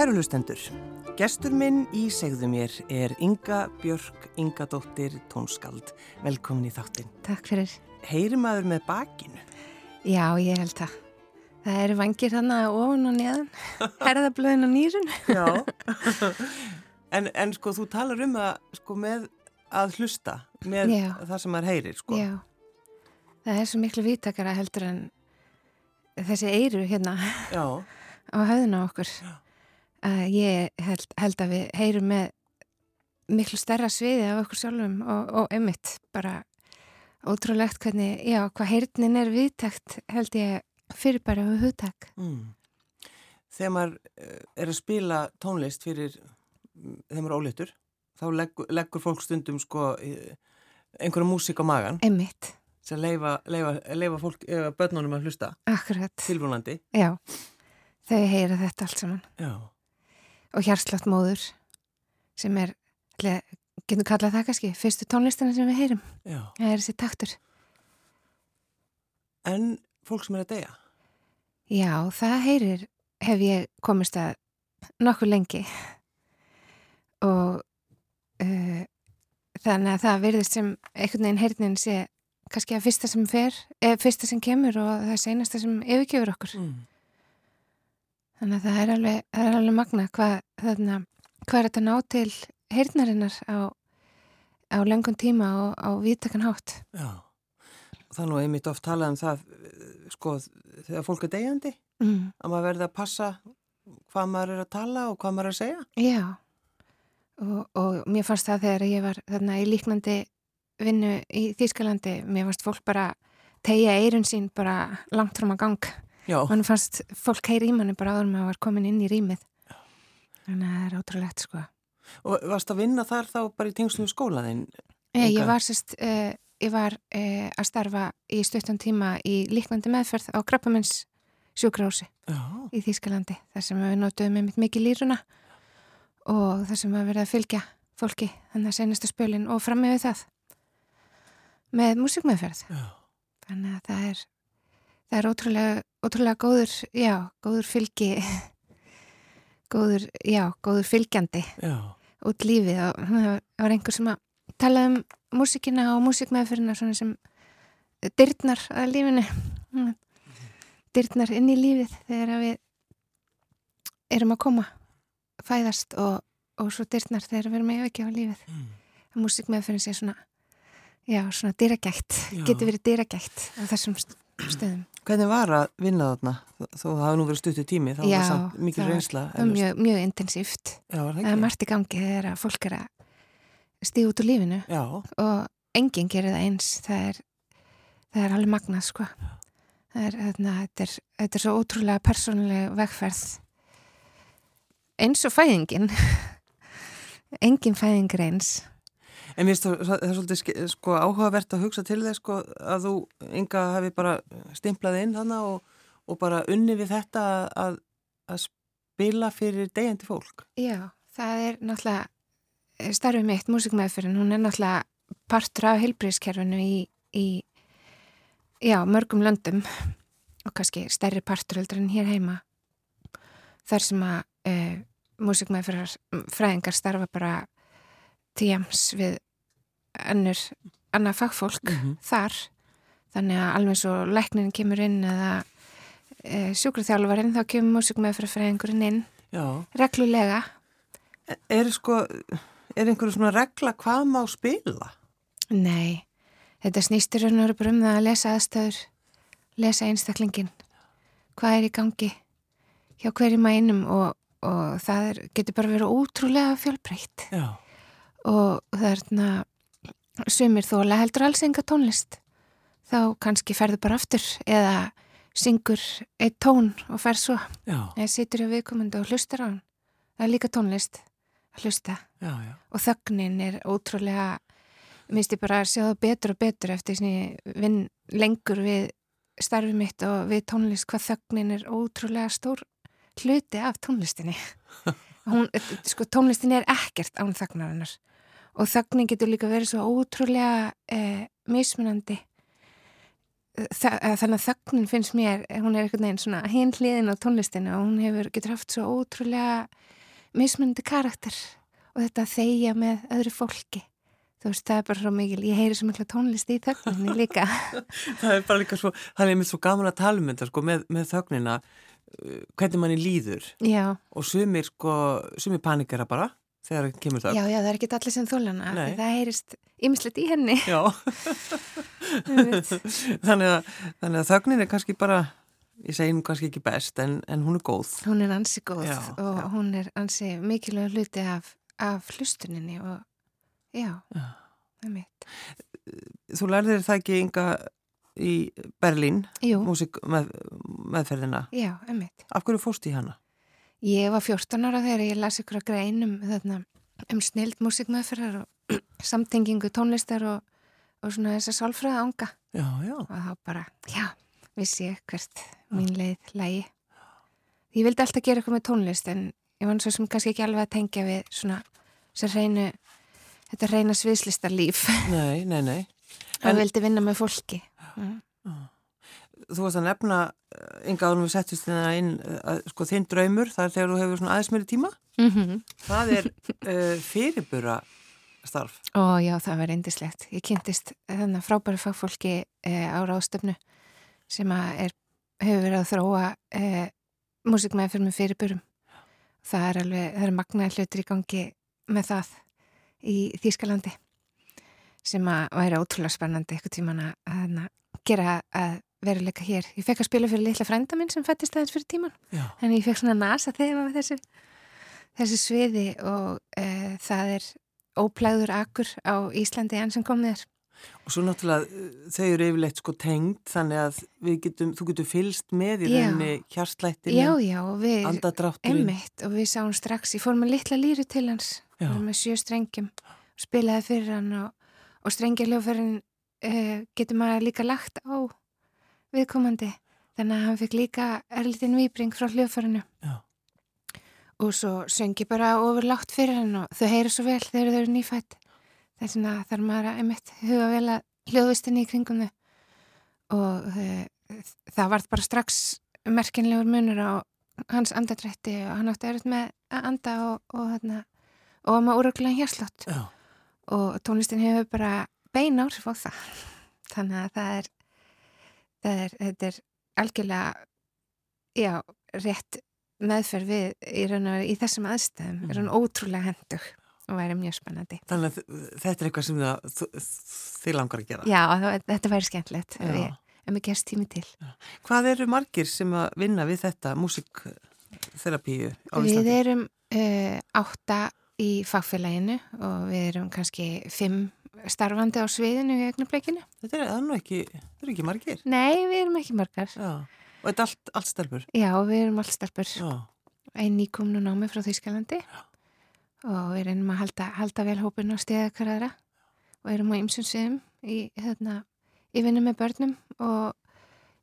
Kæru hlustendur, gestur minn í segðu mér er Inga Björk Ingadóttir Tónskald. Velkomin í þáttin. Takk fyrir. Heyri maður með bakinu? Já, ég held það. Það eru vangir þannig ofan og neðan, herðablöðin og nýrun. Já, en, en sko þú talar um það sko með að hlusta, með Já. það sem maður heyrir sko. Já, það er svo miklu vítakara heldur en þessi eyru hérna Já, á höfðuna á okkur. Uh, ég held, held að við heyrum með miklu stærra sviði af okkur sjálfum og, og emitt bara ótrúlegt hvernig, já, hvað heyrnin er viðtækt held ég fyrir bara við hugtak. mm. Þegar maður eh, er að spila tónlist fyrir, mm, þegar maður er óléttur, þá leggur, leggur fólk stundum sko eh, einhverja músík á magan Emitt, sem leifa, leifa, leifa fólk, eða börnunum að hlusta akkurat. tilvonandi. Já, þau heyra þetta allt saman. Já. Og hjarslátt móður sem er, getum kallað það kannski, fyrstu tónlistina sem við heyrum. Já. Það er þessi taktur. En fólk sem er að deyja? Já, það heyrir hef ég komist að nokkuð lengi og uh, þannig að það verðist sem einhvern veginn heyrnin sé kannski að fyrsta sem fer, eða fyrsta sem kemur og það er seinasta sem yfirgefur okkur. Mm. Þannig að það er alveg, það er alveg magna hvað, þarna, hvað er þetta ná til heyrnarinnar á, á lengun tíma og á vítakan hátt. Já. Það er nú einmitt oft talað um það, sko, þegar fólk er deyjandi, Mm. að maður verði að passa hvað maður er að tala og hvað maður er að segja. Já, og, og mér fannst það þegar ég var þarna í líknandi vinnu í Þýskalandi, mér fannst fólk bara tegja eirun sín bara langt fram að gang. Mann fannst fólk heyri í manni bara áður með að var komin inn í rýmið. Þannig að það er ótrúlegt sko. Og varst að vinna þar þá bara í tengslum skólaðinn? Ég, Inga? ég var, sérst, uh, ég var uh, að starfa í stuttan tíma í líknandi meðferð á Krabbamins sjúkrási í Þýskalandi þar sem við notuðum einmitt mikið lýruna og þar sem við verið að fylgja fólki þannig að senasta spölin og fram með það með músikmeðferð þannig að það er það er ótrúlega, ótrúlega góður já, góður fylgi góður, já, góður fylgjandi Já. út lífið og það var einhver sem að tala um músikina og músikmeðferðina svona sem dyrnar að lífinu Mm. dyrnar inn í lífið þegar við erum að koma fæðast og, og svo dyrnar þegar við erum að yfirgefa lífið Mm. að músikmeðferðin sé svona já, svona dyragætt, Já. getur verið dyragætt á þessum st- stöðum. Hvernig var að vinna þarna? Þó það hafi nú verið stuttu tími, þá var Já, það mikil það var- reynsla. var mjög, mjög intensíft. Já, var það það er ekki? margt í gangi þegar að fólk er að stíða út úr lífinu. Já. og enginn gerir það eins. Það er, það er alveg magnað sko. Það er, þarna, þetta, er, þetta er svo ótrúlega persónuleg vegferð. Eins og fæðingin. Engin fæðing er eins En mér finnst það, það svolítið sko, áhugavert að hugsa til þess sko, að þú, Inga, hefði bara stimplað inn þannig og, og bara unni við þetta að, að spila fyrir deyjandi fólk. Já, það er náttúrulega starfið mitt, músikmeðferðin, hún er náttúrulega partur af heilbríðskerfinu í, í já, mörgum löndum og kannski stærri partur heldur en hér heima þar sem að e, músikmeðferðar fræðingar starfa bara tíjams við önnur, annað fagfólk Mhm. þar þannig að alveg svo læknin kemur inn eða e, sjúkraþjálfarinn þá kemur músikmeðferðar fræðingurinn inn Já. reglulega Er sko, er einhverju svona regla hvað má spila? Nei, þetta bara um það að lesa aðstöður, lesa einstaklingin, hvað er í gangi hjá hverjum að einum og, og það er, getur bara verið ótrúlega fjölbreytt Já. Og þarna sumir þóla heldur alls enga tónlist. Þá kannski ferðu bara aftur eða syngur eitt tón og fer svo. Já. eða situr hjá viðkomandi og hlustar á hann. Það er líka tónlist að hlusta. Já, já. og þögnin er ótrúlega minnst ég bara að sjá það betur og betur eftir sem ég vinn lengur við starfið mitt og við tónlist hvað þögnin er ótrúlega stór hluti af tónlistinni. Hún, sko, tónlistin er ekkert án þagnarinnar og þagnin getur líka verið svo ótrúlega eh, mismunandi. Þannig að þögnin finnst mér, hún er einhvern veginn svona hinn hliðin á tónlistinu og hún hefur, getur haft svo ótrúlega mismundi karakter og þetta þeia með öðru fólki. Þú veist, það er bara svo mikil, ég heyri svo mikla tónlist í þögninni líka. Það er bara líka svo, það er einmitt svo gaman að tala um þetta sko, með, með þögnina uh, hvernig manni líður. Já. og sumir sko, sumir panikera bara þegar það kemur þögn já, já, það er ekki allir sem þólana það heyrist ymslet í henni. Já. Þannig, að, þannig að þögnin er kannski bara ég segi nú kannski ekki best en, en hún er góð. Hún er ansi góð já, og já. hún er ansi mikilvæg hluti af, af hlustuninni og já, það er mitt Þú lærðir það ekki ynga í Berlín músik með, meðferðina? Já, einmitt. Af hverju fóst í hana? Ég var 14 ára þegar ég las ykkur að grein um, um snild músikmeðferðar og samtengingu tónlistar og, og svona þess að sálfræða ánga Já, já. Og þá bara, já, vissi ég hvert mín leið lægi. Ég vildi alltaf gera eitthvað með tónlist en ég var svo sem kannski ekki alveg að tengja við svona sem reynu þetta reyna sviðslistarlíf. Nei, nei, nei. Og vildi vinna með fólki. Mm. Þú varst að nefna ynga árum við settist þérna inn að, sko þinn draumur, það er þegar þú hefur svona aðeins meiri tíma? Mm -hmm. það er uh, fyrirbura starf Ó já, það var reyndislegt ég kynntist þannig frábæri fagfólki uh, á ráðstöfnu sem er, hefur verið að þróa uh, músikmæði fyrir með fyrirburum. Það er alveg, það er magnaði hlutur í gangi með það í Þýskalandi sem að væri ótrúlega spennandi eitthvað tíman að, að gera að veruleika hér. Ég fekk að spila fyrir litla frænda minn sem fættist aðeins fyrir tíman en ég fekk svona nasa þegar maður þessu þessu sviði og e, það er óplæður akkur á Íslandi enn sem kom þér. Og svo náttúrulega þau eru yfirleitt sko tengd þannig að getum, þú getur fylst með í rauninni hjartlættinu, andadrátturinn. Emmitt og við sáum strax, ég fór með litla líru til hans, með sjö strengjum spilaði fyrir hann og, og strengjaljóferinn e, getur maður líka lagt á viðkomandi. Þannig að hann fikk líka erlítinn výbring frá hljóðfærinu. Og svo söngi bara ofurlátt fyrir hann og þau heyra svo vel þegar þau eru nýfætt þess vegna þarf maður að einmitt huga vel að hljóðvistinni í kringum þau. Og þau, það vart bara strax merkinlegur munur á hans andadrætti og hann átti erut með að anda og, og, og, og maður úröglega hérslátt og tónlistin hefur bara beina áhrif á það. Þannig að það er er, þetta er algjörlega já, rétt meðferð við í raun og verið í þessum aðstæðum mm. er hann ótrúlega hendug og væri mjög spennandi. Þannig að þetta er eitthvað sem það, þið langar að gera? Já, það, þetta væri skemmtilegt en við gerst tími til. Já. Hvað eru margir sem að vinna við þetta músikþerapíu á Íslandi? Við erum uh, átta í fagfélaginu og við erum kannski fimm starfandi á sviðinu í augnableikinu. Þetta er nú ekki, þetta er ekki margir? Nei, við erum ekki margar. Já, og þetta er allt, allt stelpur? Já, við erum allt stelpur. Einn nýkomnu námi frá Þýskalandi og við erum að halda, halda vel hópin og stiða ykkur aðra og erum á ymsum sviðum í, hérna, í vinnu með börnum og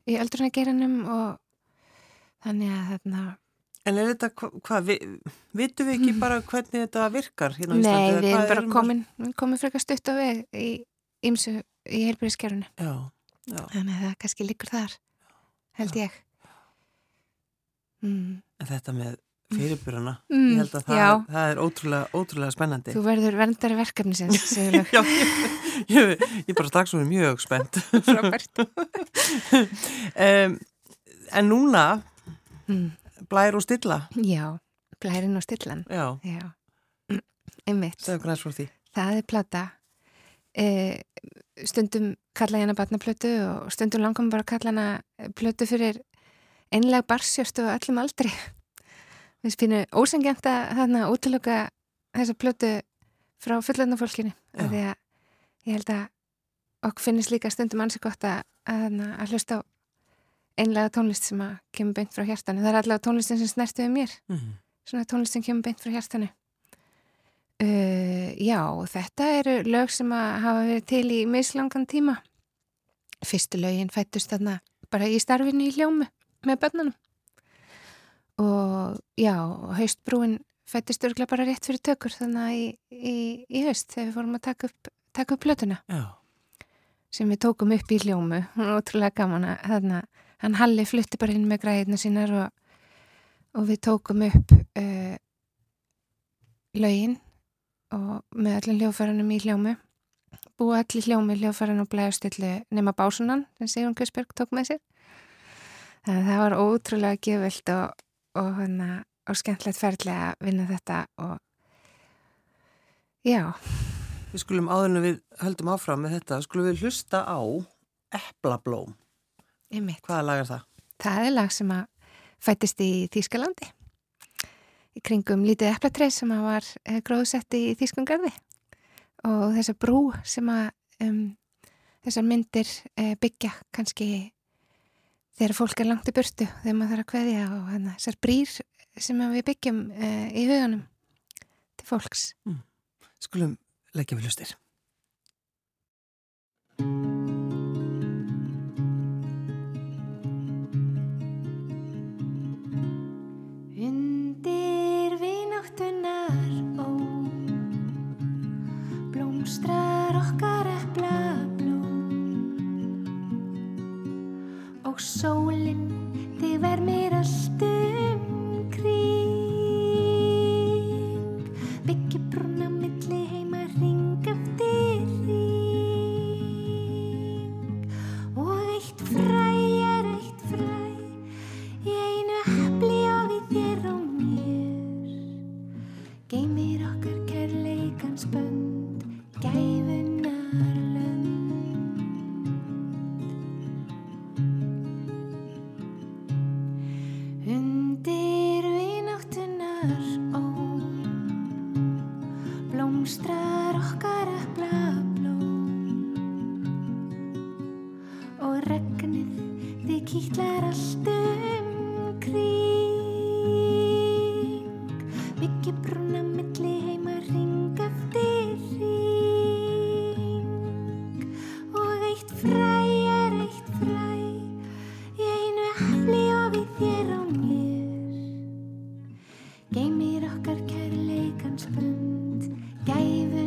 í öldrunageranum og þannig að þarna En er þetta, hvað, hva, vi, vitum við ekki bara hvernig þetta virkar hérna á Íslandi? Nei, við erum bara komin, komin frekar stutt á veg í ymsu í heilbyrðiskerfunu. Já, já. Þannig að það kannski líkur þar, held já. ég. Mm. En þetta með fyrirburana, mm, ég held að það, það er ótrúlega, ótrúlega spennandi. Þú verður verndari verkefni sem segjuleg. já, ég, ég, ég bara strax verður mjög spennt. Frábært. um, en núna... Mm. Blær og stilla? Já, blærin og stillan. Já. Já. Einmitt. Segðu hvernig svo því. Það er plata. E, stundum kalla ég hana batnaplötu og stundum langum bara kalla hana plötu fyrir einlega barsjörstu og öllum aldri. Við spynum ósengjant að þarna útlöka þessa plötu frá fullandafólkinu. Því að ég held að okkur finnist líka stundum ansi gott að, að, að hlusta á einlega tónlist sem að kemur beint frá hjartanu. Það er allavega tónlistin sem snertuði mér. Mm -hmm. Svona tónlist sem kemur beint frá hjartanu. Uh, já, þetta eru lög sem að hafa verið til í mislangan tíma. Fyrstu lögin fættust þarna bara í starfinu í hljómu með börnunum. Og já, haustbrúin fættist örgla bara rétt fyrir tökur þannig í, í, í haust þegar við fórum að taka upp, taka upp plötuna. Já. sem við tókum upp í hljómu hún er ótrúlega gaman að þarna, hann Halli flutti bara inn með græðina sínar og, og við tókum upp uh, lögin og með allir hljófæranum í hljómu búið allir hljómi hljófæran og blæðastillu nema básunan sem Sigrun Kjøsberg tók með sér. Þannig að það var ótrúlega geföld og, og, hana, og skemmtilegt ferðlega að vinna þetta og já. Við skulum áðurinu við höldum áfram með þetta, skulum við hlusta á Eplablóm. Hvaða lag er það? Það er lag sem að fættist í Þýskalandi í kringum lítið eplatreið sem að var eh, gróðsett í Þýskungarði og þessa brú sem að um, þessar myndir uh, byggja kannski þegar fólk er langt í burtu þegar maður þarf að kveðja og hana, þessar brýr sem við byggjum uh, í huganum til fólks. Mm. Skulum leggja við lustir. Blómstrar okkar eppla blóm og sólinn kærleikans bund gæfum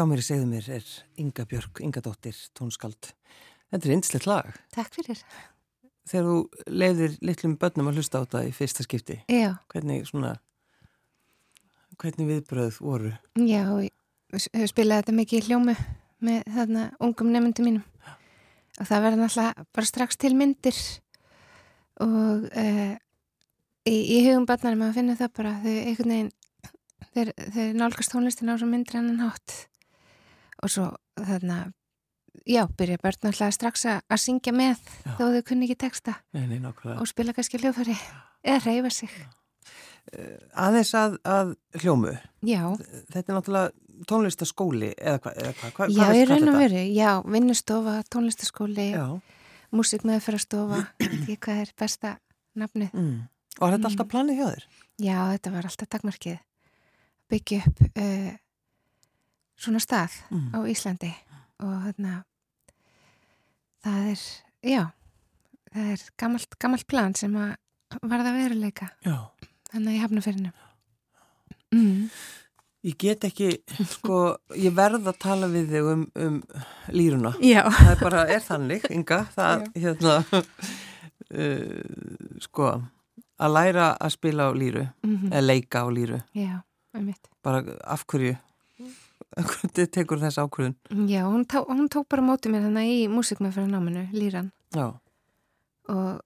Hjá mér segðu mér er Inga Björk, Inga Dóttir, tónskald. Þetta er einslegt lag. Takk fyrir. Þegar þú leiðir litlum börnum að hlusta á þetta í fyrsta skipti. Já. Hvernig svona, hvernig viðbröð voru? Já, við spilaði þetta mikið í hljómu með þarna ungum nefndi mínum. Já. Og það verði náttúrulega bara strax til myndir og uh, í, í hugum barnarum að finna það bara þau einhvern veginn þeir, þeir nálgast tónlistin á svo myndir annan hátt og svo þarna já, byrja börn alltaf strax að syngja með já. þó þau kunni ekki texta. Nei, nei, og spila kannski hljófari eða reyfa sig. Uh, Aðeins að, að hljómu. Já. Þetta er náttúrulega tónlistaskóli eða hvað hva, hva, Já, ég raun og veru, já, vinnustofa tónlistaskóli, músikmeðferðarstofa ekki hvað er besta nafnið. Mm. Og er þetta mm. alltaf planið hjá þér? Já, þetta var alltaf takmarkið. Byggja upp uh, svona stað Mm. á Íslandi og þarna það er, já það er gamalt, gamalt plan sem að varða veruleika Já. þannig að ég hafna fyrir mm. Ég get ekki, sko, ég verð að tala við þig um, um lýruna. Já, Það er bara, er þannig, Inga, það, hérna, uh, sko, að læra að spila á lýru, mm eða leika á lýru, já, bara af hverju, tekur þess ákvörðun? Já, hún, tá, hún tók bara mótið mér þannig í músikmæð fyrir náminu, Líran. Já, og,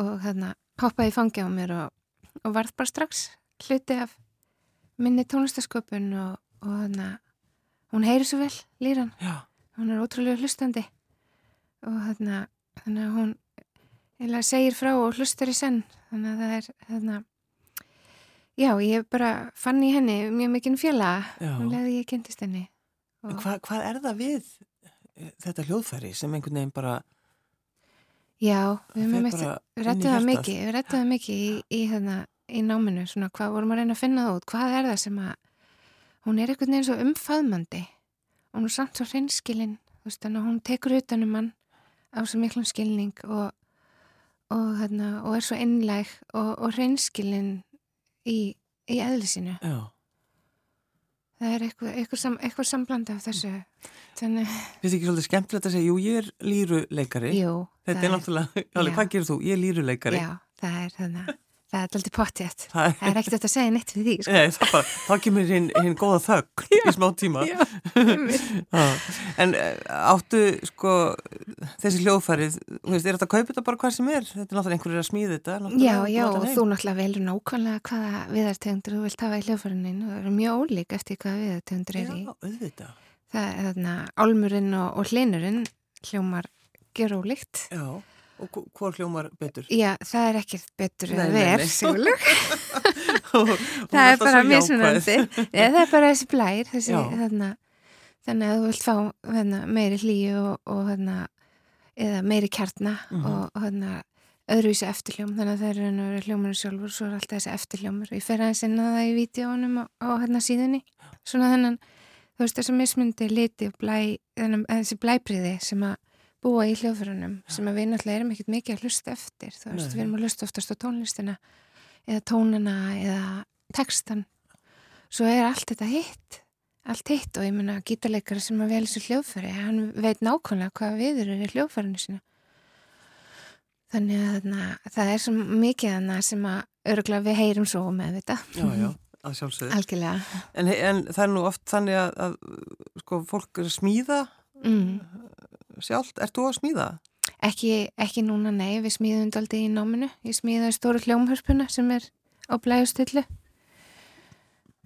og hérna hoppaði í fangi á mér og, og varð bara strax hluti af minni tónlistasköpun og, og hérna hún heyri svo vel, Líran. Já, hún er ótrúlega hlustandi. Og þannig hún segir frá og hlustar í senn. Þannig að það er hérna já, ég bara fann í henni mjög mikinn Já. hún leiði ég kynntist henni. En og, hvað, hvað er það við eh, þetta hljóðfæri sem einhvern veginn bara, já, við rættum það mikið, við rættum það mikið í, í, hérna, í náminu, svona hvað vorum að reyna að finna það út, hvað er það sem að hún er einhvern veginn svo umfaðmandi. Og hún er samt svo hreinskilin þú veist, þannig að hún tekur utan um hann á svo miklum skilning og, og, hérna, og er svo innlæg og, og hreinskilin í, í eðlisinu já, það er eitthvað, eitthvað, sam, eitthvað sambland af þessu þannig, finnst ekki svolítið skemmtilegt að segja, jú, ég er lýruleikari, jú þetta er náttúrulega, hvað gerir þú? Ég er lýruleikari. já, það er þannig það er alltaf pottjætt Það er, er ekkert að segja neitt við því sko. Nei, það bara, þá kemur hinn, hinn góða þögg í smá tíma. Já, en eh, áttu sko þessi hljóðfærið, þú veist, er þetta að kaupa þetta bara hvað sem er? Þetta er náttúrulega einhverjir að smíða þetta. Já, já, og þú náttúrulega velur nákvæmlega hvaða viðartegundur þú vilt hafa í hljóðfærunin og það eru mjög ólík eftir hvaða viðartegundur er í. Já, auðvitað. Það er þarna álmurinn og, og hljómar ger ólíkt. Já, og hvo- hvor hljómar betur? Já, það er ekkert betur Nei, að nei, ver, nei. sigurleg. Og- og það er bara mismunandi. Já, það er bara þessi blær, þessi, þarna, þannig að þú vilt fá þarna, meiri hlýju og, og þarna, eða meiri kjartna Mhm. og, og þarna, öðruvísi eftirhljóm, þannig að það er verið hljómurinn sjálfur og svo er alltaf þessi eftirhljómur. Ég fer aðeins inn að það í vídjónum á, á hérna síðunni, svona þennan, þú veist þessi mismundi liti og blæ, þennan, þessi blæbriði sem að búa í hljóðfyrunum sem að við náttúrulega erum ekkert mikið að hlusta eftir þú veist, Nei. við erum að hlusta oftast á tónlistina eða tónana eða textan svo er allt þetta hitt allt hitt og ég meina gítarleikari sem að vel þessu hljóðfæri, hann veit nákvæmlega hvað viður er í hljóðfærinu sína þannig að þarna, það er svo mikið þarna sem að örgulega við heyrum svo með þetta Já, já, að sjálfsögðu. En, en það er nú oft þannig að, að sko, fólk er að smíða mm. Sjálft. Ert þú að smíða? Ekki, ekki núna, nei, við smíðum daldi í náminu. Ég smíðaði stóru hljómhörpuna sem er á blæjustillu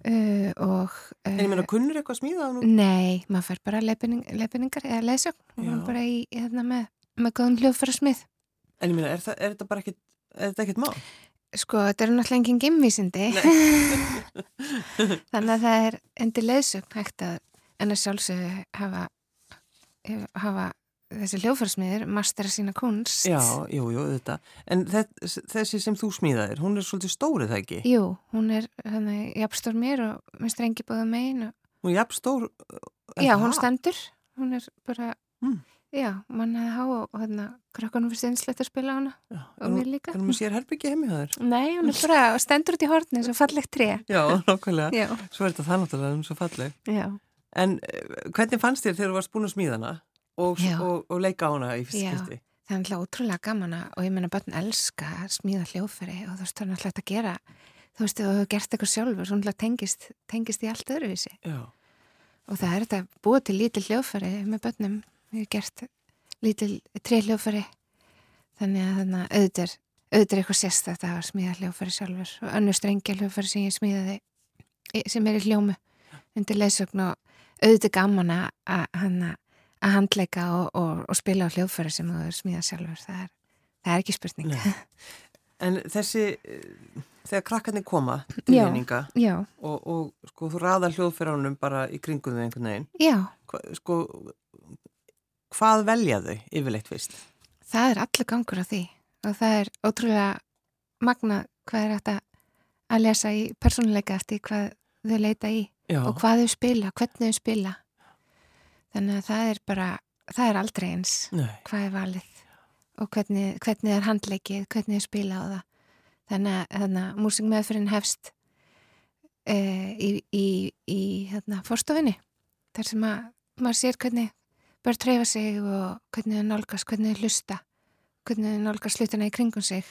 uh, og... Uh, En ég meina, kunnur eitthvað að smíða nú? Nei, maður fær bara leiðbeining, leiðbeiningar eða Já. erum bara í, í þarna með, með góðum hljóðfæra smið. En ég meina, er, það, er þetta bara ekkit, er þetta ekkit mál? Sko, þetta er náttúrulega engin gemvísindi. Þannig að það er endur leiðsögn hægt að en að sjálfsögðu hafa, hafa þessi hljóðfærsmiðir mastera sína kunst. Já, jú, jú, þetta. En þess, þessi sem þú smíðaðir, hún er svolítið stórið það ekki? Jú, hún er þannig jafnstór mér og með strengi bóða megin og Hún er jafn stór? er já, það? hún stendur, hún er bara Mm. já, mann hefði há og, hérna, krakkanum finnst einslegt að spila á hana Já, og mér líka er hún sér herbyggi heimi það er? Nei, hún er bara, stendur út í hortni svo fallegt tré Já, nákvæmlega. Já, Svo er þetta það náttúrulega, hún er svo falleg. já, En eh, hvernig fannst þér þegar þú varst búin að smíða hana og, og, og leika á hana í fyrst Já. skipti? það er náttúrulega ótrúlega gaman að- og ég meina börn elska að smíða hljóðfæri og þú veist, það er hægt að gera þú veist, þú hefur gert eitthvað sjálfur svo náttúrulega tengist, tengist í allt öðruvísi. Já, og það er þetta búa til lítil hljóðfæri með börnum, við hefum gert lítil tré hljóðfæri. Þannig að þannig að auðvitað er auðvitað er eitthvað sérstætt að smíða hljóðfæri sjálfur. Og önnur strengja hljóðfæri sem ég smíðaði sem er í hljómu undir leysögn og auðvitað gaman að, að, hana, að handleika og, og, og spila á hljóðfæri sem þú er smíðað sjálfur. Það er, það er ekki spurning. Nei. en þessi, eh, þegar krakkarnir koma til Já, og, og sko þú raðar hljóðferðanum bara í kringum þau einhvern veginn, já, Hva, sko, hvað velja þau yfirleitt fyrst? það er allur gangur á því og það er ótrúlega magna hvað er þetta að lesa í persónuleika eftir hvað þau leita í Já, og hvað þau spila, hvernig þau spila. Þannig að það er bara það er aldrei eins nei, hvað er valið. Og hvernig, hvernig er handleikið, hvernig þau spila á það. Þannig að, að músikmeðfyrin hefst e, í, í, í hérna, fórstofinni þar sem að maður sér hvernig börn treyfa sig og hvernig þau nálgast, hvernig þau hlusta hvernig þau nálgast hlutina í kringum sig.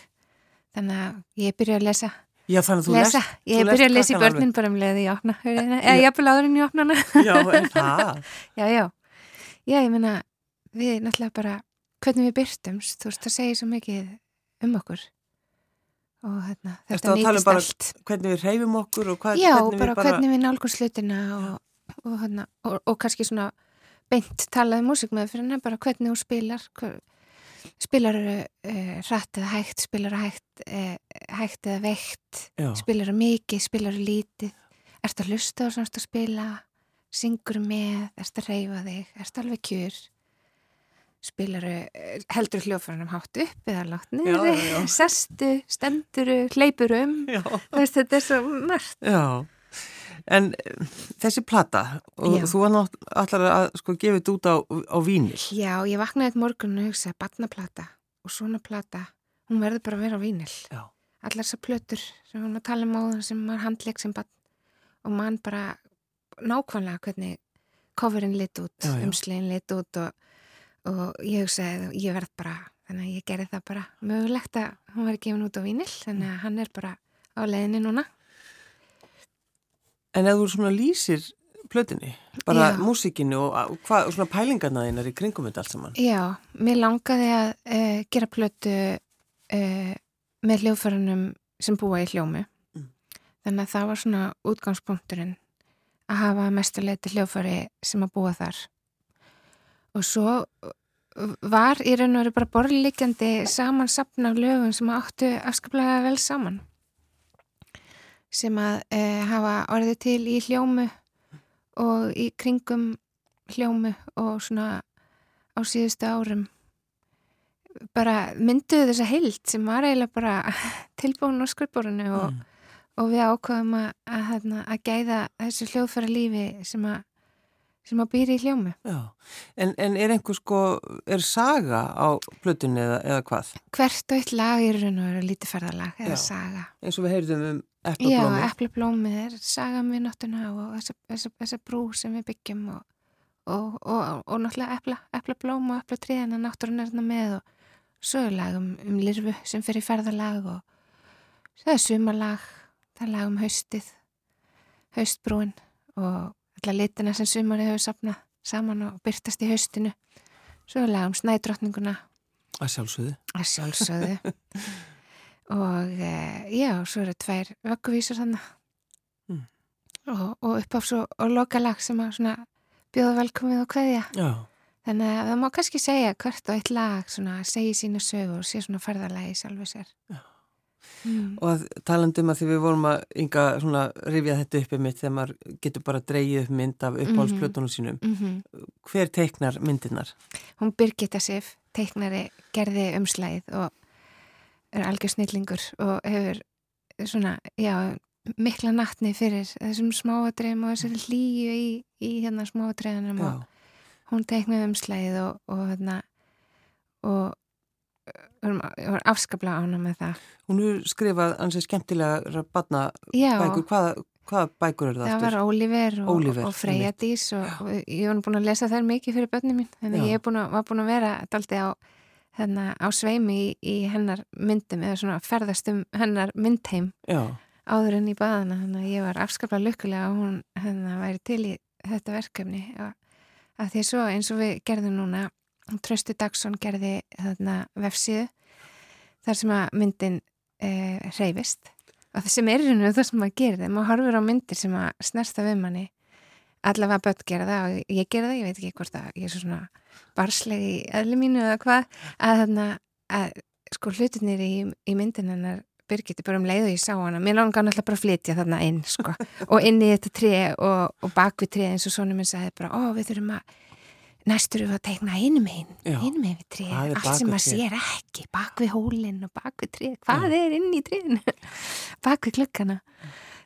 Þannig að ég byrja að lesa já þannig að þú lesa, lest, ég þú byrja að lesa í börnin bara um leiði í opna hurðina, eða jafnvel áður en í opna. Hana Já, er það? já, já, já, ég meina við náttúrulega bara hvernig við byrtumst, þú veist, það segir svo mikið um okkur. Og hérna, þetta um nýtist bara allt. Hvernig við reyfum okkur og hvað, já, hvernig bara, við bara... hvernig við nálgum slutina og, og, hérna, og, og kannski svona beint talaði músik með fyrir hennar bara hvernig þú spilar hver, spilar uh, hratt eða hægt spilar hægt, uh, hægt eða veikt Já, spilar mikið, spilar lítið ertu að hlusta og ertu að spila syngur með, ertu að reyfa þig ertu alveg kjur spilar heldur hljófarinnum hátt upp eða látt niður sestu, stenduru, hleypur um veist, þetta er svo margt já. En eh, þessi plata, og Já. þú var náttúrulega allar að sko gefa þetta út á, á vínil. Já, ég vaknaði eitt morgun og hugsaði barnaplata og svona plata, hún verður bara að vera á vínil Já. Allar þessar plötur sem við varum að tala um áðan sem maður handleik sem barn og mann bara nákvæmlega hvernig coverinn lit út, umslegin lit út og, og ég hugsaði ég verð bara, þannig að ég gerði það bara mögulegt að hún verði gefin út á vínil þannig að hann er bara á leiðinni núna En ef þú svona lýsir plötinni, bara Já. músikinu og, og hvað, og svona pælingarna þínar í kringum þetta allt saman. Já, mér langaði að uh, gera plötu uh, með hljóðfærunum sem búa í hljómi. Mm. Þannig að það var svona útgangspunkturinn að hafa mestuleiti hljóðfæri sem að búa þar. Og svo var í raun og veru bara borðlíkjandi saman sapna af lögum sem áttu afskaplega vel saman. Sem að uh, hafa orðið til í hljómu og í kringum hljómu og svona á síðustu árum bara mynduðu þessa heild sem var eiginlega bara tilbúin á skrifborinu og, Mm. og við ákvaðum að, að, að, að gæða þessu hljóðfæra lífi sem að, sem að býri í hljómu. Já, en, en er einhver sko, er saga á plötunni eða, eða hvað? Hvert og eitt lag í raun og veru lítið ferðalag eða Já. saga. Eins og við heyrðum um Já, eplablómi. eplablómið er saga um við náttúruna og þessa, þessa, þessa brú sem við byggjum og, og, og, og náttúrulega epla, eplablóm og eplatriðina náttúrun er þarna með og sögulag um, um lirfu sem fyrir ferðalag og það er sumarlag, það er lag um haustið, haustbrúin og alla litina sem sumarið hefur sapnað saman og byrtast í haustinu, sögulag um snædrottninguna. Að sjálfsögðu. að sjálfsögðu. Og e, já, svo eru tvær vögguvísur þannig Mm. og, og upp á svo og lokalag sem að svona bjóða velkomið og kveðja. Já, þannig að það má kannski segja hvert og eitt lag svona segi sína sögu og sé svona ferðalagi sjálfu sér mm. og að talandi um að því við vorum að ynga svona rifja þetta uppi mitt þegar maður getur bara dreigið upp mynd af uppáhaldsplötunum sínum. Mm Hver teiknar myndirnar? hún Birgitta Sif, teiknari gerði umslæðið og er algjör snillingur og hefur svona, já, mikla nattni fyrir þessum smáadreifum og þessari hlýju í, í hérna smáadreifunum Já, og hún teiknaði umslæðið og, og hérna og varum afskaplega ána með það. hún er skrifað ansið skemmtilega barna bækur. Hvaða, hvaða bækur eru það það var Óliver og, Óliver, og Freyja. Dís og, og ég var búin að lesa þær mikið fyrir börnum mín, þannig Já. ég búin að, var búin að vera daldi á, hérna, á sveimi í, í hennar myndum eða svona ferðast um hennar myndheim Já, áður en í baðana, þannig að ég var afskaplega lukkulega að hún hérna, væri til í þetta verkefni að, að því svo eins og við gerðum núna Tröstu Dagsson gerði þarna vefsíðu þar sem að myndin e, hreyfist. Og það sem er í rauninu það sem maður þegar maður horfir á myndir sem að snersta við manni allavega börn gera það og ég gera það, ég veit ekki hvort að ég er svo svona barsleg í eðli mínu eða hvað að þarna að sko hlutinir í, í myndin hennar Birgitti bara um leið og ég sá hana mér langar náttúrulega bara að flytja þarna inn sko og inn í þetta tré og, og bak við tré eins og svona minn sagði bara ó við þurfum að næstur við að teikna einum einn, Já. einum einn við tré allt sem maður sér ekki, bak við hólinn og bak við tré, hvað er inn í trénu? Bak við klukkana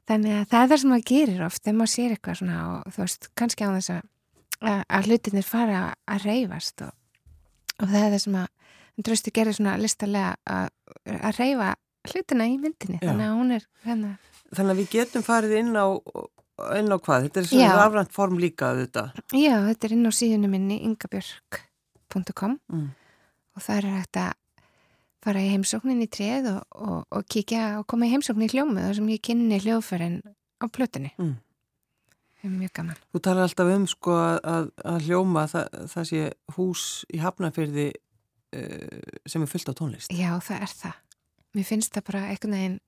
þannig að það er það sem maður gerir oft þegar maður sér eitthvað svona og þú veist, kannski á þess að, að, hlutinir fara að reyfast og, og það er það sem að Drösti gerir svona listalega að reyfa hlutina í myndinni Já. þannig að hún er hérna Þannig að við getum farið inn á, inn á hvað? Þetta er svona rafrænt form líka þetta. Já, þetta er inn á síðunum minni ingabjörg.com Mm. og það er hægt að fara í heimsóknin í treð og, og, og kíkja og koma í heimsóknin í hljómu þar sem ég kynni hljóðfærin á plötunni. Mm. Það er mjög gaman. Þú talar alltaf um sko að, að hljóma það, það sé hús í Hafnarfyrði uh, sem er fullt á tónlist. Já, það er það. Mér finnst það bara einhvern veginn,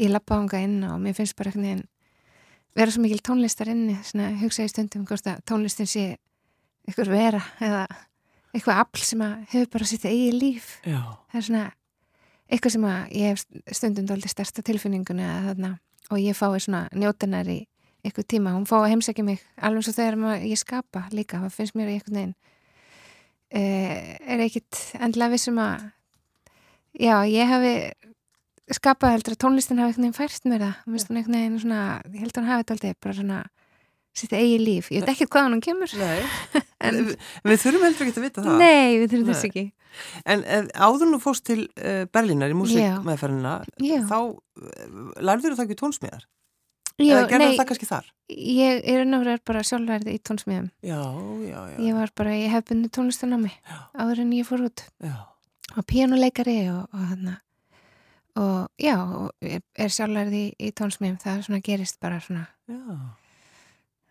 ég lappa ánga inn og mér finnst bara einhvern veginn vera svo mikil tónlistar inni, svona hugsa í stundum hvort að tónlistin sé einhver vera eða eitthvað afl sem að hefur bara sitt eigi líf. Já. það er svona eitthvað sem að ég hef stundum dóldi stærsta tilfinningunni að þarna og ég fái svona njótanar í eitthvað tíma, hún fá að heimsækja mig alveg svo þegar ég skapa líka það finnst mér eitthvað neginn eh, er ekkit endilega vissum að já, ég hafi skapað heldur að tónlistin hafi eitthvað fært mér það, mér finnst hún eitthvað neginn svona ég held að hún hafi þetta aldrei bara svona sitt eigi líf, ég veit ekkert hvað hún kemur Nei. En- við, við þurfum heldur ekki að vita það. Nei, við þurfum þess ekki En eh, áður nú fórst til uh, Berlínar í músikmeðferðina, þá uh, lærður það ekki tónsmiðar? Já, Eða gerður það kannski þar? ég er náttúrulega bara sjálfærið í tónsmiðum Já, já, já. Ég var bara, ég hef bunni tónlistan á mig áður en ég fór út já. Og píanuleikari og, og þarna og já, og er sjálfærið í, í tónsmiðum, það svona gerist bara svona já.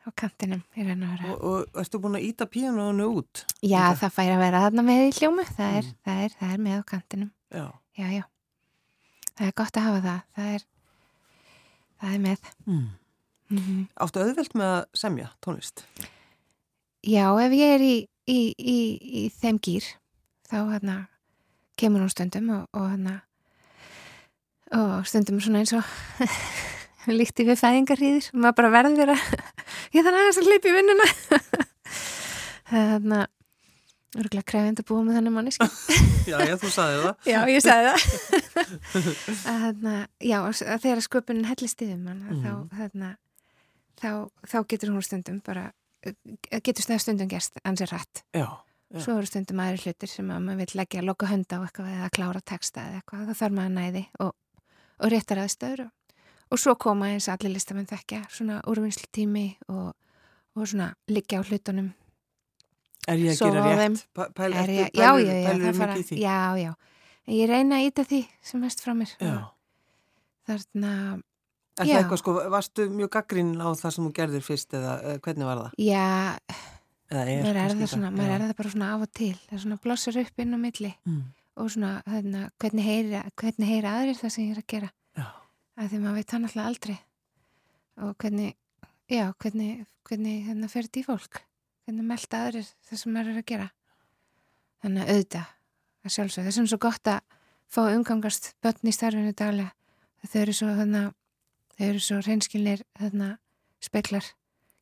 á kantinum í raun og vera. Og, og ertu búin að íta píanónu út? Já, líka? það fær að vera þarna með í hljómu, það er, Mm. það er, það er með á kantinum, Já. já, já. Það er gott að hafa það, það er, það er með. Mm. Mm Áttu auðvelt með að semja tónlist? Já, ef ég er í, í, í, í þeim gýr, þá hérna kemur hún stundum og, og hérna og stundum svona eins og líkti við fæðingarhýðir og maður bara verður að ég þannig að hleypa í vinnuna þannig að örgulega krefindi að búa með þannig manneski Já, já, þú sagði það. Já, ég sagði það að þarna, já, að þegar sköpunin hellist yfir mann Mhm. þá, þarna, þá, þá getur hún stundum bara getur það stundum gerst ansið rætt Já. Já. svo eru stundum aðri hlutir sem að maður vil leggja loka hönda á eitthvað eða klára texta eða eitthvað, þá þarf maður næði og, og réttar aðstöður og, og svo koma eins allir listamenn þekkja svona úrvinnslu tími og, og svona liggja á hlutunum Er ég að gera rétt? Pæ- Pæl, já, pælur- það fara, mikið í því? já, já ég reyna að íta því sem mest frá mér Já. þarna, Er það eitthvað sko, varstu mjög gaggrinn á það sem þú gerðir fyrst eða, hvernig var það? já, maður er það svona maður er það bara svona af og til. Það er svona blossar upp inn á milli Mm. og svona, þarna, hvernig heyra hvernig heyra aðrir það sem ég er að gera? Já. að því maður veit það náttúrulega aldrei. Og hvernig já, hvernig, hvernig þarna fer þetta í fólk? Hvernig melda aðrir það sem maður er að gera? Þannig að auðvitað að sjálfsög, þessum svo gott að fá umgangast börn í starfinu daglega. Þau eru svo þarna þau eru svo reynskilnir þarna speklar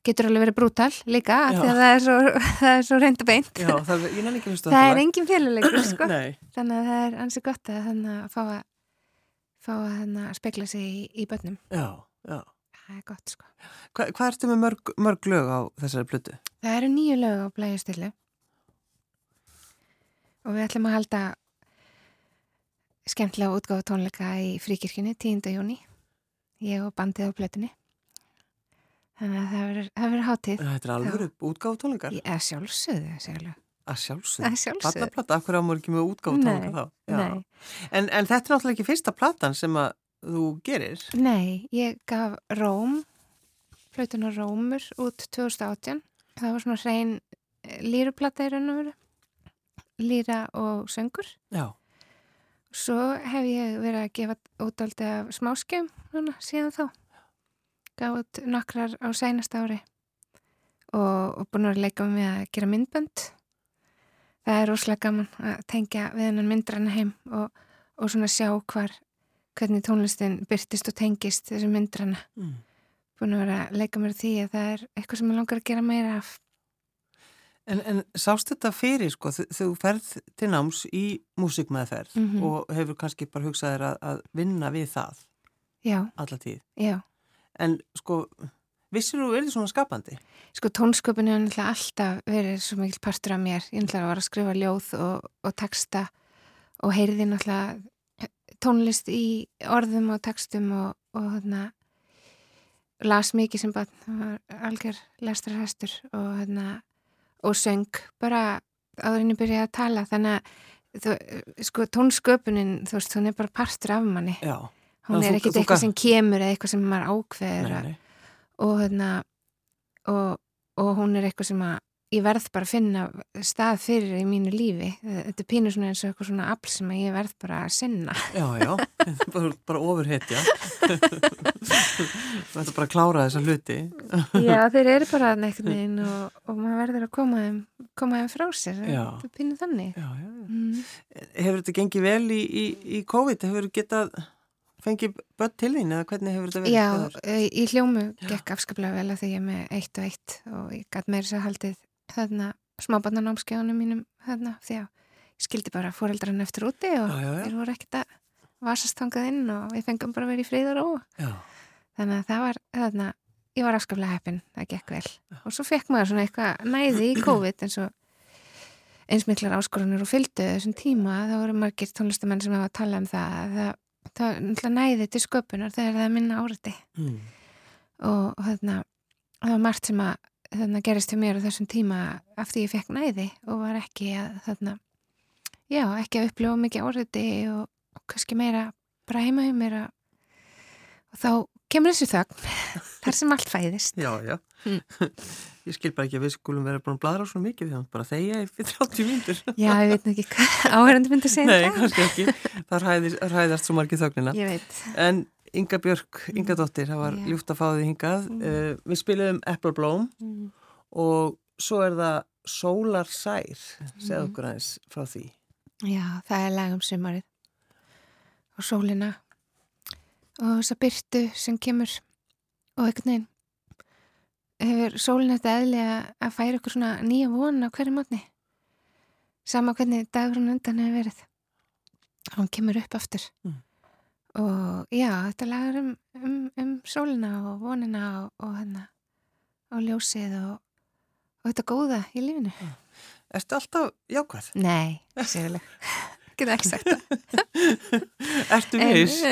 getur alveg verið brútal líka af því að það er svo, svo reynd og beint. Já, það er, það er engin féluleikur sko. Þannig að það er ansi gott að að fá að fá að að spekla sig í, í börnum. Já, já. það er gott sko. Hva, hvað ertu með mörg, mörg lög á þessari plötu? það eru nýju lög á blæjastillu og við ætlum að halda skemmtilega útgáfa tónleika í fríkirkjunni 10. júni ég og bandið á plötunni þannig að það verður, það verður hátíð Þetta er alveg tónleikar? ég er sjálfsögðu segjulega Að sjálfsög. að sjálfsögðu Barnaplata, af hverju ámur ekki með útgáfu tónleikar þá? Nei, En, en þetta er náttúrulega ekki fyrsta platan sem að þú gerir. Nei, ég gaf Róm, flötuna Rómur út 2018. Það var svona hrein líruplata í raun og veru, líra og söngur. Já. Svo hef ég verið að gefa út aldrei af smáskjöfum síðan þá. Gaf út nokkrar á sænast ári og, og búin að leika með að gera myndbönd. Það er rosalega gaman að tengja við hennan myndrann heim og, og svona sjá hvar, hvernig tónlistin byrtist og tengist þessu myndranna. Mm. Búin að vera að leika mér því að það er eitthvað sem ég langar að gera meira af. En, en sást þetta fyrir, sko, þú ferð til náms í músikmeðferð Mhm. og hefur kannski bara hugsað þér að, að vinna við það já, alla tíð. já. En sko, vissir þú verið svona skapandi? Sko tónsköpun hefur náttúrulega alltaf verið svo mikil partur af mér. Ég náttúrulega var að skrifa ljóð og, og texta og heyrði náttúrulega tónlist í orðum og textum og, og hérna las mikið sem bara algjör lestrarhestur og hérna og söng bara áður henni byrjaði að tala þannig að þú, sko tónsköpunin þú veist, hún er bara partur af manni Já. Hún er þú eitthvað sem kemur eða eitthvað sem maður ákveður og hérna og, og hún er eitthvað sem að ég verð bara að finna stað fyrir í mínu lífi þetta er pínu svona eins og eitthvað svona afl sem ég verð bara að sinna Já, já, bara, bara ofurhetja. Þú ætti bara að klára þessa hluti. já þeir eru bara neikn veginn og, og maður verður að koma þeim, koma þeim frá sér þetta er pínu þannig Já, já, já. mm. Hefur þetta gengið vel í, í, í COVID? Hefur þetta getað fengið börn til þín eða hvernig hefur þetta verið? já, Hvað er- e, í hljómu gekk afskaplega vel að því ég er með eitt og eitt og ég gæt meira sér haldið þarna smábarnanámskeiðunum mínum þarna því að ég skildi bara fóreldrarinn eftir úti og Já, já, já. þeir voru ekkert að vasast þangað inn og við fengum bara að vera í frið og Já, þannig að það var þarna, ég var afskaplega heppin, það gekk vel og svo fekk maður svona eitthvað næði í COVID eins og eins miklar áskoranir og fylgdu þessum tíma þá voru margir tónlistamenn sem hafa að tala um það að það, það næði til sköpunar þegar það er minna áriði mm. og, þarna það var margt sem að þarna gerist hjá mér á þessum tíma af því ég fekk næði og var ekki að þarna já, ekki að upplifa mikið áriði og, og kannski meira bara heima hjá mér að, og þá kemur þessu þögn þar sem allt fæðist já, já. Mm. Ég skil bara ekki að við skulum vera búin að bladra svo mikið því að bara þegja í fyrir 30 mínútur. já, ég veit ekki hvað áhærandi myndi að segja Nei, um það. kannski ekki. Það ræðast svo margið þögnina. En Inga Björk, Inga Dóttir, það var ljúft að fá þið hingað. Mm. Uh, við spilum Apple Bloom mm. og svo er það Solar Sær, segð Mm. okkur aðeins frá því. já, það er lag um sumarið og sólina og þessa byrtu sem kemur og einhvern veginn hefur sólin þetta eðli að að færa ykkur svona nýja von á hverju mótni sama hvernig dagurinn undan hefur verið. Og hann kemur upp aftur. Mm. og já, þetta lagar um, um, um sólina og vonina og, og hérna og ljósið og, og þetta góða í lífinu. Ertu alltaf jákvæð? Nei, sérlega Geta ekki sagt það Ertu viss?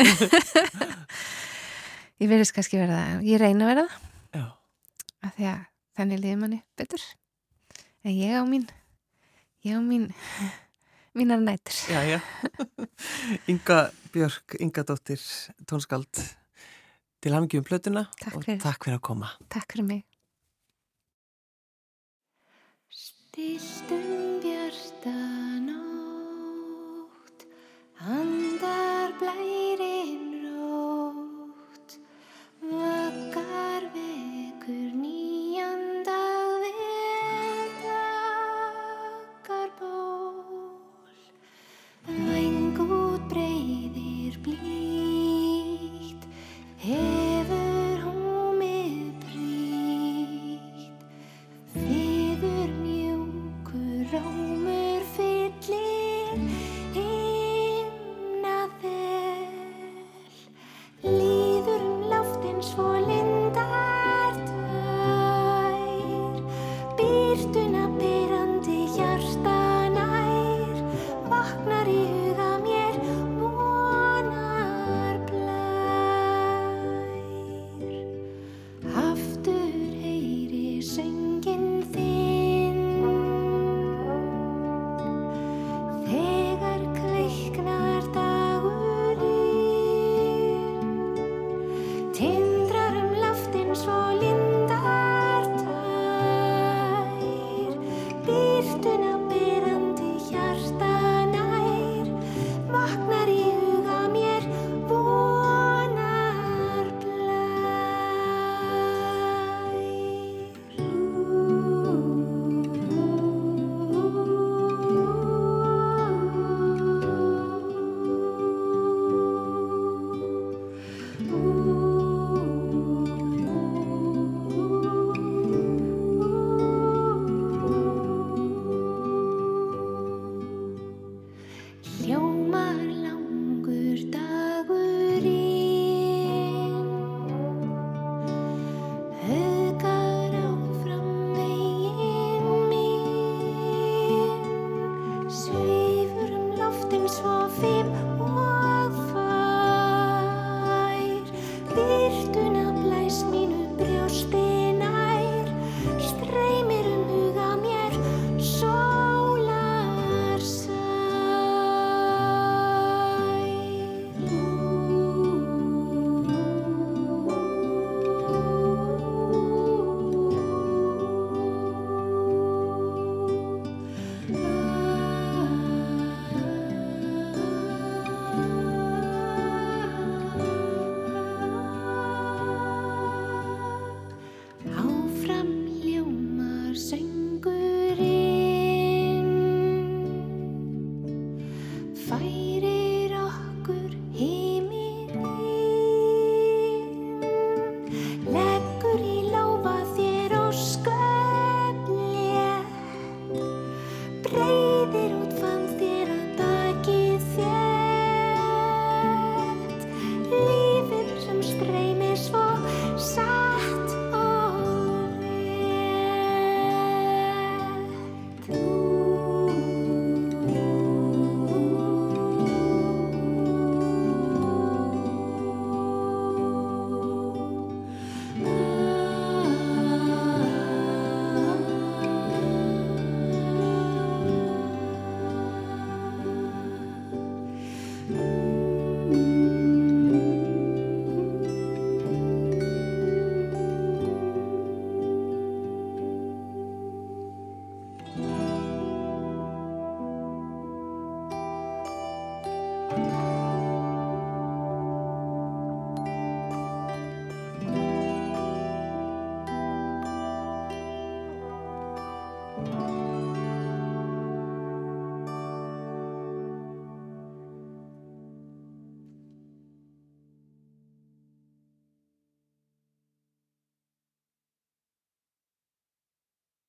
Ég verðist kannski verða það Ég reyna að verða það Já. af Því að þannig liður manni betur En ég á mín Ég á mín Mínar nætur Já, já. Inga Björk, Inga Dóttir, tónskald til hamingjum plötuna Takk og fyrir. takk fyrir að koma. Takk fyrir mig Stiltum bjarta nótt, Under blir det